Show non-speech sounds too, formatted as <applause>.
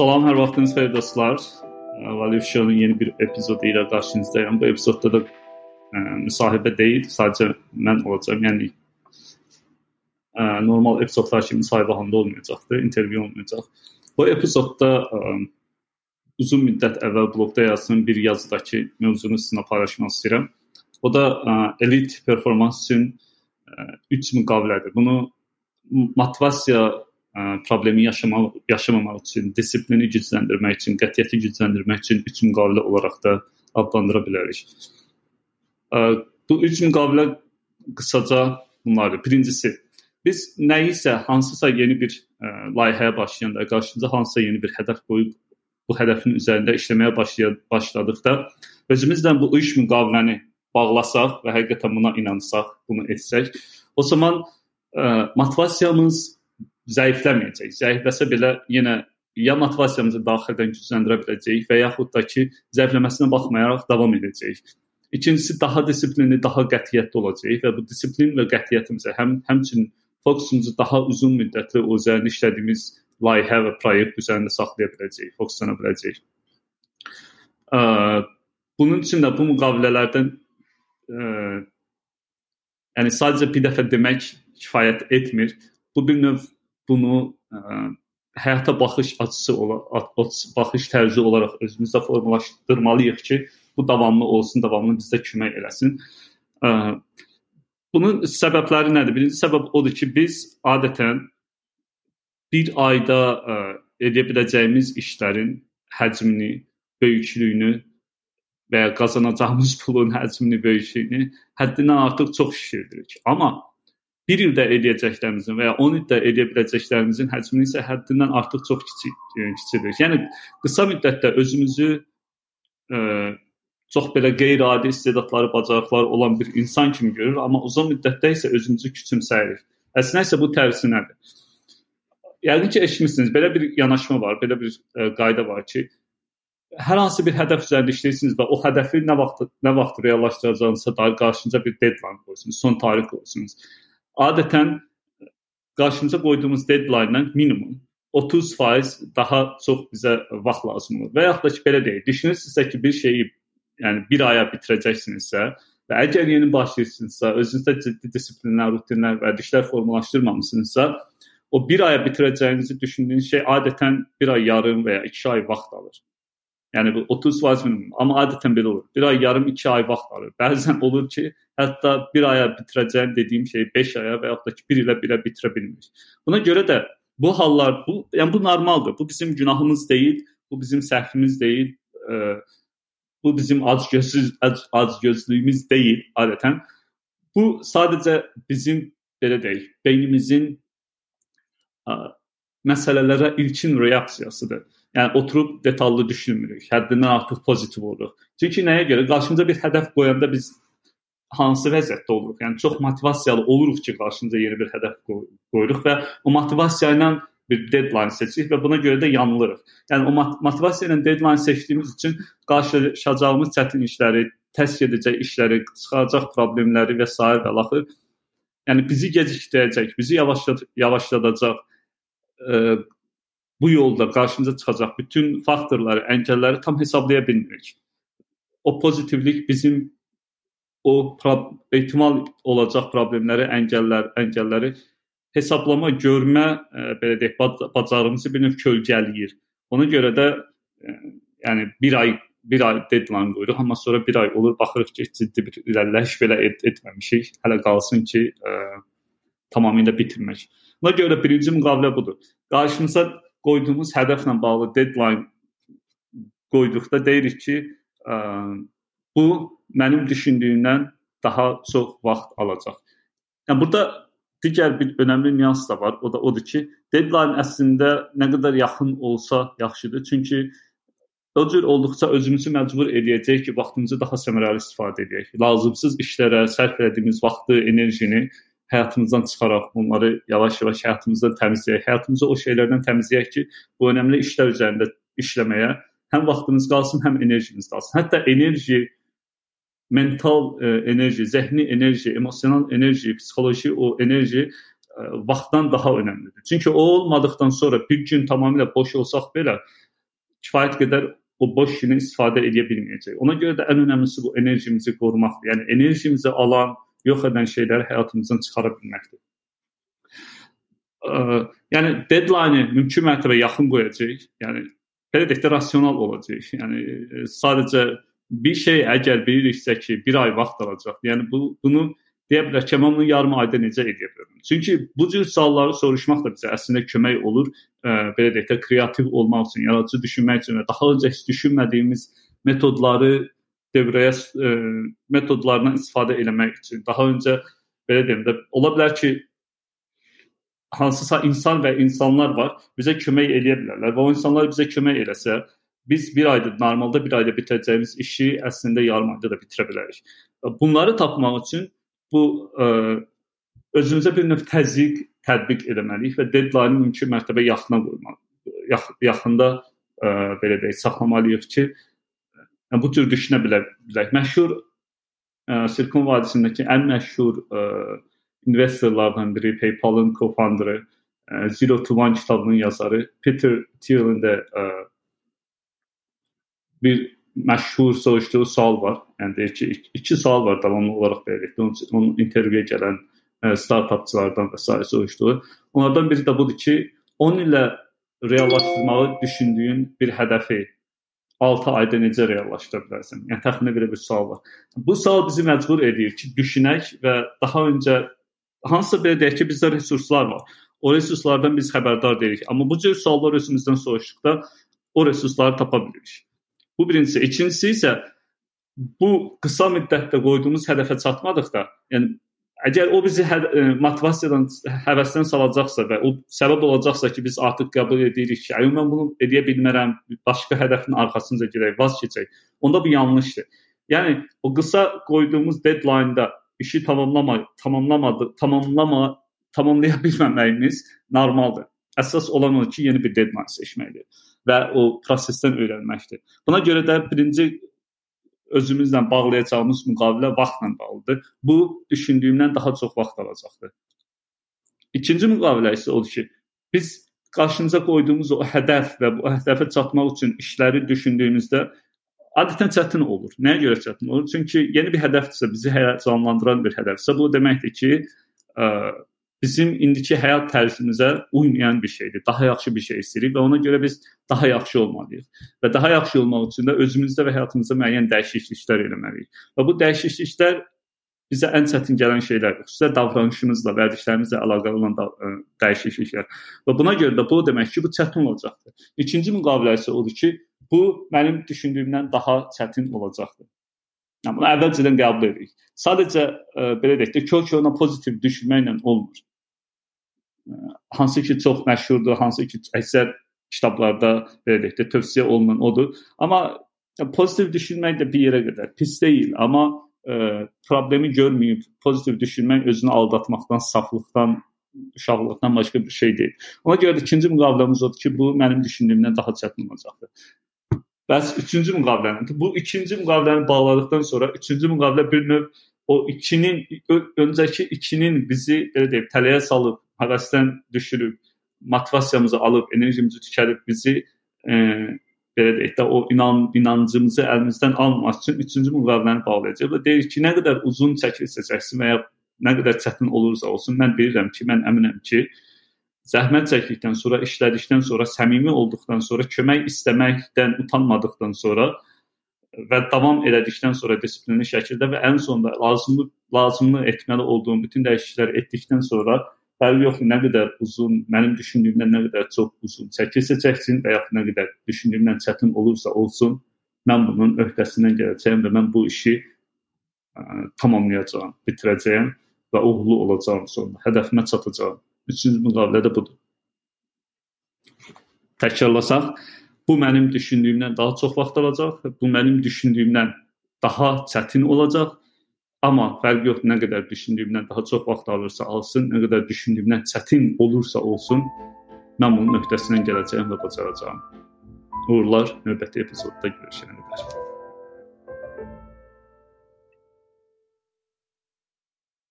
Salam, hər vaxtınız xeyir dostlar. Valiv Show'un yeni bir epizodu ilə qarşınızdayım. Bu epizodda da ə, müsahibə deyil, sadəcə mən olacağam. Yəni ə, normal epizodlar kimi müsahibə halında olmayacaqdı, intervyu olmayacaq. Bu epizodda ə, uzun müddət əvvəl blogda yazdığım bir yazıdakı mövzunu sizinlə paylaşmaq istəyirəm. O da ə, elit performans üçün 3 müqavilədir. Bunu motivasiya problemi yaşamaq yaşamamaq üçün, disiplini gücləndirmək üçün, qətiyyəti gücləndirmək üçün 3 müqavilə olaraq da adlandıra bilərik. Bu 3 müqavilə qısaca bunlardır. Birincisi, biz nəyisə, hansısa yeni bir layihəyə başlayanda, qarşımıza hansısa yeni bir hədəf qoyub bu hədəfin üzərində işləməyə başladıqda özümüzlə bu iş müqaviləni bağlasaq və həqiqətən buna inansaq, bunu etsək, o zaman ə, motivasiyamız zəifləməyəcək. Zəifləsə belə yenə ya motivasiyamızı daxildən gücləndirə biləcəyik və yaxud da ki, zəifləməsinə baxmayaraq davam edəcəyik. İkincisi daha dissiplinli, daha qətiyyətli olacağıq və bu disiplin və qətiyyətimizə həm həmçinin fokusumuzu daha uzun müddətli o üzərində işlədiyimiz layihə və proyekt üzərində saxlaya biləcəyik, fokuslana biləcəyik. Bunun üçün də bu müqavilələrdən ə, yəni sadəcə bir dəfə demək kifayət etmir. Bu bir növ bunu ə, həyata baxış açısı olaraq, baxış tərzi olaraq özümüzdə formalaşdırmalıyıq ki, bu davamlı olsun, davamlı bizə kömək eləsin. Ə, bunun səbəbləri nədir? Birinci səbəb odur ki, biz adətən bir ayda ə, edə biləcəyimiz işlərin həcmini, böyüklüyünü və ya qazanacağımız <laughs> pulun həcmini, böyüklüyünü həddindən artıq çox şişirdirik. Amma bir ildə edəcəklərimizin və ya 10 ildə edə biləcəklərimizin həcmini isə həddindən artıq çox kiçik kiçildir. Yəni qısa müddətdə özümüzü ə, çox belə qeyri-adi istedadları, bacarıqları olan bir insan kimi görür, amma uzun müddətdə isə özümüzü küçümsəyirik. Əslində isə bu tərsinədir. Yəqin ki, eşitmisiniz, belə bir yanaşma var, belə bir ə, e, qayda var ki, hər hansı bir hədəf üzərində işləyirsiniz və o hədəfi nə vaxt nə vaxt reallaşdıracağınıza dair qarşınıza bir deadline qoyursunuz, son tarix qoyursunuz. Adətən qarşımıza qoyduğumuz deadline-dan minimum 30% daha çox bizə vaxt lazım olur. Və yaxud da ki, belə deyək, düşünürsinüzsə ki, bir şeyi yəni bir aya bitirəcəksinizsə və əgər yeni başlayırsınızsa, özünüzdə ciddi disiplinlər, rutinlər və dişlər formalaşdırmamısınızsa, o bir aya bitirəcəyinizi düşündüyünüz şey adətən bir ay yarım və ya 2 ay vaxt alır. Yəni bu 30% minimum, amma adətən belə olur. 1 ay yarım, 2 ay vaxt alır. Bəzən <laughs> olur ki, hətta 1 aya bitirəcəyim dediyim şeyi 5 aya və yaxud da ki 1 ilə belə bitirə bilmirik. Buna görə də bu hallar bu yəni bu normaldır. Bu bizim günahımız deyil, bu bizim səhvimiz deyil. E, bu bizim acgözsüz acgözlüyümüz deyil adətən. Bu sadəcə bizim belə deyək, beynimizin məsələlərə ilkin reaksiyasıdır. Yəni oturub detallı düşünmürük. Həddindən artıq pozitiv oluruq. Çünki nəyə görə? Qarşımıza bir hədəf qoyanda biz hansı vəziyyətdə oluruq? Yəni çox motivasiyalı oluruq ki, qarşımıza yeni bir hədəf qoyuruq və o motivasiya ilə bir deadline seçirik və buna görə də yanılırıq. Yəni o motivasiya ilə deadline seçdiyimiz üçün qarşılaşacağımız çətin işləri, təsdiq edəcək işləri, çıxaracaq problemləri və s. və laxır yəni bizi gecikdirəcək, bizi yavaşlad yavaşladacaq ə, bu yolda qarşımıza çıxacaq bütün faktorları, əngəlləri tam hesablaya bilmirik. O pozitivlik bizim o ehtimal olacaq problemləri, əngəllər, əngəlləri hesablama, görmə, ə, belə deyək, bacarığımızı bir növ kölgələyir. Ona görə də ə, yəni bir ay bir ay deadline qoyuruq, amma sonra bir ay olur baxırıq ki, ciddi bir irəliləyiş belə et etməmişik. Hələ qalsın ki, ə, tamamilə bitirmək. Buna görə birinci müqavilə budur. Qarşımıza qoyduğumuz hədəflə bağlı deadline qoyduqda deyirik ki, ə, bu mənim düşündüyümdən daha çox vaxt alacaq. Yəni burada digər bir önəmli nyans da var. O da odur ki, deadline əslində nə qədər yaxın olsa yaxşıdır. Çünki o cür olduqca özümüzü məcbur edəcək ki, vaxtımızı daha səmərəli istifadə edək. Lazımsız işlərə sərf etdiyimiz vaxtı, enerjini həyatımızdan çıxaraq bunları yavaş-yavaş həyatımızdan təmizləyək. Həyatımızı o şeylərdən təmizləyək ki, bu önəmli işlər üzərində işləməyə həm vaxtımız qalsın, həm enerjimiz qalsın. Hətta enerji mental e, enerji, zəhni enerji, emosional enerji, psixoloji o enerji e, vaxtdan daha önəmlidir. Çünki o olmadıkdan sonra bir gün tamamilə boş olsaq belə kifayət qədər o boş işini istifadə edə bilməyəcək. Ona görə də ən önəmlisi bu enerjimizi qorumaqdır. Yəni enerjimizi alan, yox edən şeyləri həyatımızdan çıxara bilməkdir. Ə, yəni deadline-ı mümkün mərtəbə yaxın qoyacağıq. Yəni belə deyək də rasional olacaq. Yəni sadəcə bir şey əgər biliriksə ki, bir ay vaxt alacaq. Yəni bu bunu deyə bilər ki, mən bunu yarım ayda necə edə bilərəm? Çünki bu cür sualları soruşmaq da bizə əslində kömək olur, ə, belə deyək də kreativ olmaq üçün, yaradıcı düşünmək üçün və daha öncə heç düşünmədiyimiz metodları devrəyə ə, metodlarından istifadə etmək üçün. Daha öncə belə deyim də ola bilər ki, hansısa insan və insanlar var, bizə kömək edə bilərlər və o insanlar bizə kömək eləsə, biz bir ayda normalda bir ayda bitirəcəyimiz işi əslində yarım ayda da bitirə bilərik. Bunları tapmaq üçün bu ə, özümüzə bir növ təzyiq tətbiq etməliyik və deadline-ı mümkün mərtəbə yaxına qoymalıyıq. Yax yaxında ə, belə deyək, saxlamalıyıq ki, ə, bu cür düşünə bilər, bilək. Məşhur ə, Silikon vadisindəki ən məşhur ə, investorlardan biri, PayPal-ın co-founderı, Zero to One kitabının yazarı Peter Thiel'in də ə, bir məşhur soruşduğu sual var. Yəni deyir ki, iki sual var davamlı olaraq belə onun, onun intervyuya gələn ə, startapçılardan və s. soruşduğu. Onlardan biri də budur ki, 10 illə reallaşdırmağı düşündüyün bir hədəfi 6 ayda necə reallaşdıra bilərsən? Yəni təxminən belə bir sual var. Bu sual bizi məcbur edir ki, düşünək və daha öncə hansısa belə deyək ki, bizdə resurslar var. O resurslardan biz xəbərdar deyilik. Amma bu cür suallar özümüzdən soruşduqda o resursları tapa bilirik. Bu birincisi. İkincisi isə bu qısa müddətdə qoyduğumuz hədəfə çatmadıqda, yəni əgər o bizi hə, motivasiyadan, həvəsdən salacaqsa və o səbəb olacaqsa ki, biz artıq qəbul edirik ki, mən bunu edə bilmərəm, başqa hədəfin arxasınca gedək, vaz keçək. Onda bu yanlışdır. Yəni o qısa qoyduğumuz deadline-da işi tamamlama, tamamlamadı, tamamlama, tamamlaya bilməməyimiz normaldır. Əsas olan o ki, yeni bir deadline seçməkdir və o prosesdən öyrənməkdir. Buna görə də birinci özümüzlə bağlayacağımız müqavilə vaxtla bağlıdır. Bu düşündüyümdən daha çox vaxt alacaqdır. İkinci müqavilə isə odur ki, biz qarşımıza qoyduğumuz o hədəf və bu hədəfə çatmaq üçün işləri düşündüyümüzdə adətən çətin olur. Nəyə görə çətin olur? Çünki yeni bir hədəfdirsə, bizi həyəcanlandıran bir hədəfsə, bu deməkdir ki, ə, bizim indiki həyat tərzimizə uymayan bir şeydir. Daha yaxşı bir şey istəyirik və ona görə biz daha yaxşı olmalıyıq. Və daha yaxşı olmaq üçün də özümüzdə və həyatımızda müəyyən dəyişikliklər etməliyik. Və bu dəyişikliklər bizə ən çətin gələn şeylərdir. Xüsusilə davranışımızla, vərdişlərimizlə əlaqəli olan da, ə, dəyişikliklər. Və buna görə də bu demək ki, bu çətin olacaqdır. İkinci müqavilə isə odur ki, bu mənim düşündüyümdən daha çətin olacaqdır. Yəni bunu əvvəlcədən qəbul edirik. Sadəcə ə, belə deyək də, kör-körünə pozitiv düşünməklə olmur hansı ki çox məşhurdur, hansı ki əksər kitablarda belə deyək də tövsiyə olunan odur. Amma pozitiv düşünmək də bir yerə qədər pis deyil, amma ə, e, problemi görməyib pozitiv düşünmək özünü aldatmaqdan, saflıqdan, uşaqlıqdan başqa bir şey deyil. Ona görə də ikinci müqaviləmiz odur ki, bu mənim düşündüyümdən daha çətin olacaqdır. Bəs üçüncü müqavilənin bu ikinci müqaviləni bağladıkdan sonra üçüncü müqavilə bir növ o ikinin öncəki ikinin bizi belə deyim tələyə salıb həvəsdən düşürüb, motivasiyamızı alıb, enerjimizi tükədib bizi e, belə deyək də o inan inancımızı əlimizdən almamaq üçün üçüncü müqaviləni bağlayacaq. Və deyir ki, nə qədər uzun çəkilsə çəksin və ya nə qədər çətin olursa olsun, mən bilirəm ki, mən əminəm ki, zəhmət çəkdikdən sonra, işlədikdən sonra, səmimi olduqdan sonra, kömək istəməkdən utanmadıqdan sonra və davam elədikdən sonra disiplinli şəkildə və ən sonunda lazımlı lazımlı etməli olduğum bütün dəyişiklikləri etdikdən sonra fərqi yoxdur nə qədər uzun, mənim düşündüyümdən nə qədər çox uzun çəkilsə çəksin və yaxud nə qədər düşündüyümdən çətin olursa olsun, mən bunun öhdəsindən gələcəyəm və mən bu işi ə, tamamlayacağam, bitirəcəyəm və uğurlu olacağam sonunda, hədəfimə çatacağam. Üçüncü müqavilə də budur. Təkrarlasaq, bu mənim düşündüyümdən daha çox vaxt alacaq, bu mənim düşündüyümdən daha çətin olacaq Amma fərqi yoxdur, nə qədər düşündüyümdən daha çox vaxt alırsa alsın, nə qədər düşündüyümdən çətin olursa olsun, mən bunun öhdəsindən gələcəyəm və bacaracağam. Uğurlar növbəti epizodda görüşənə qədər.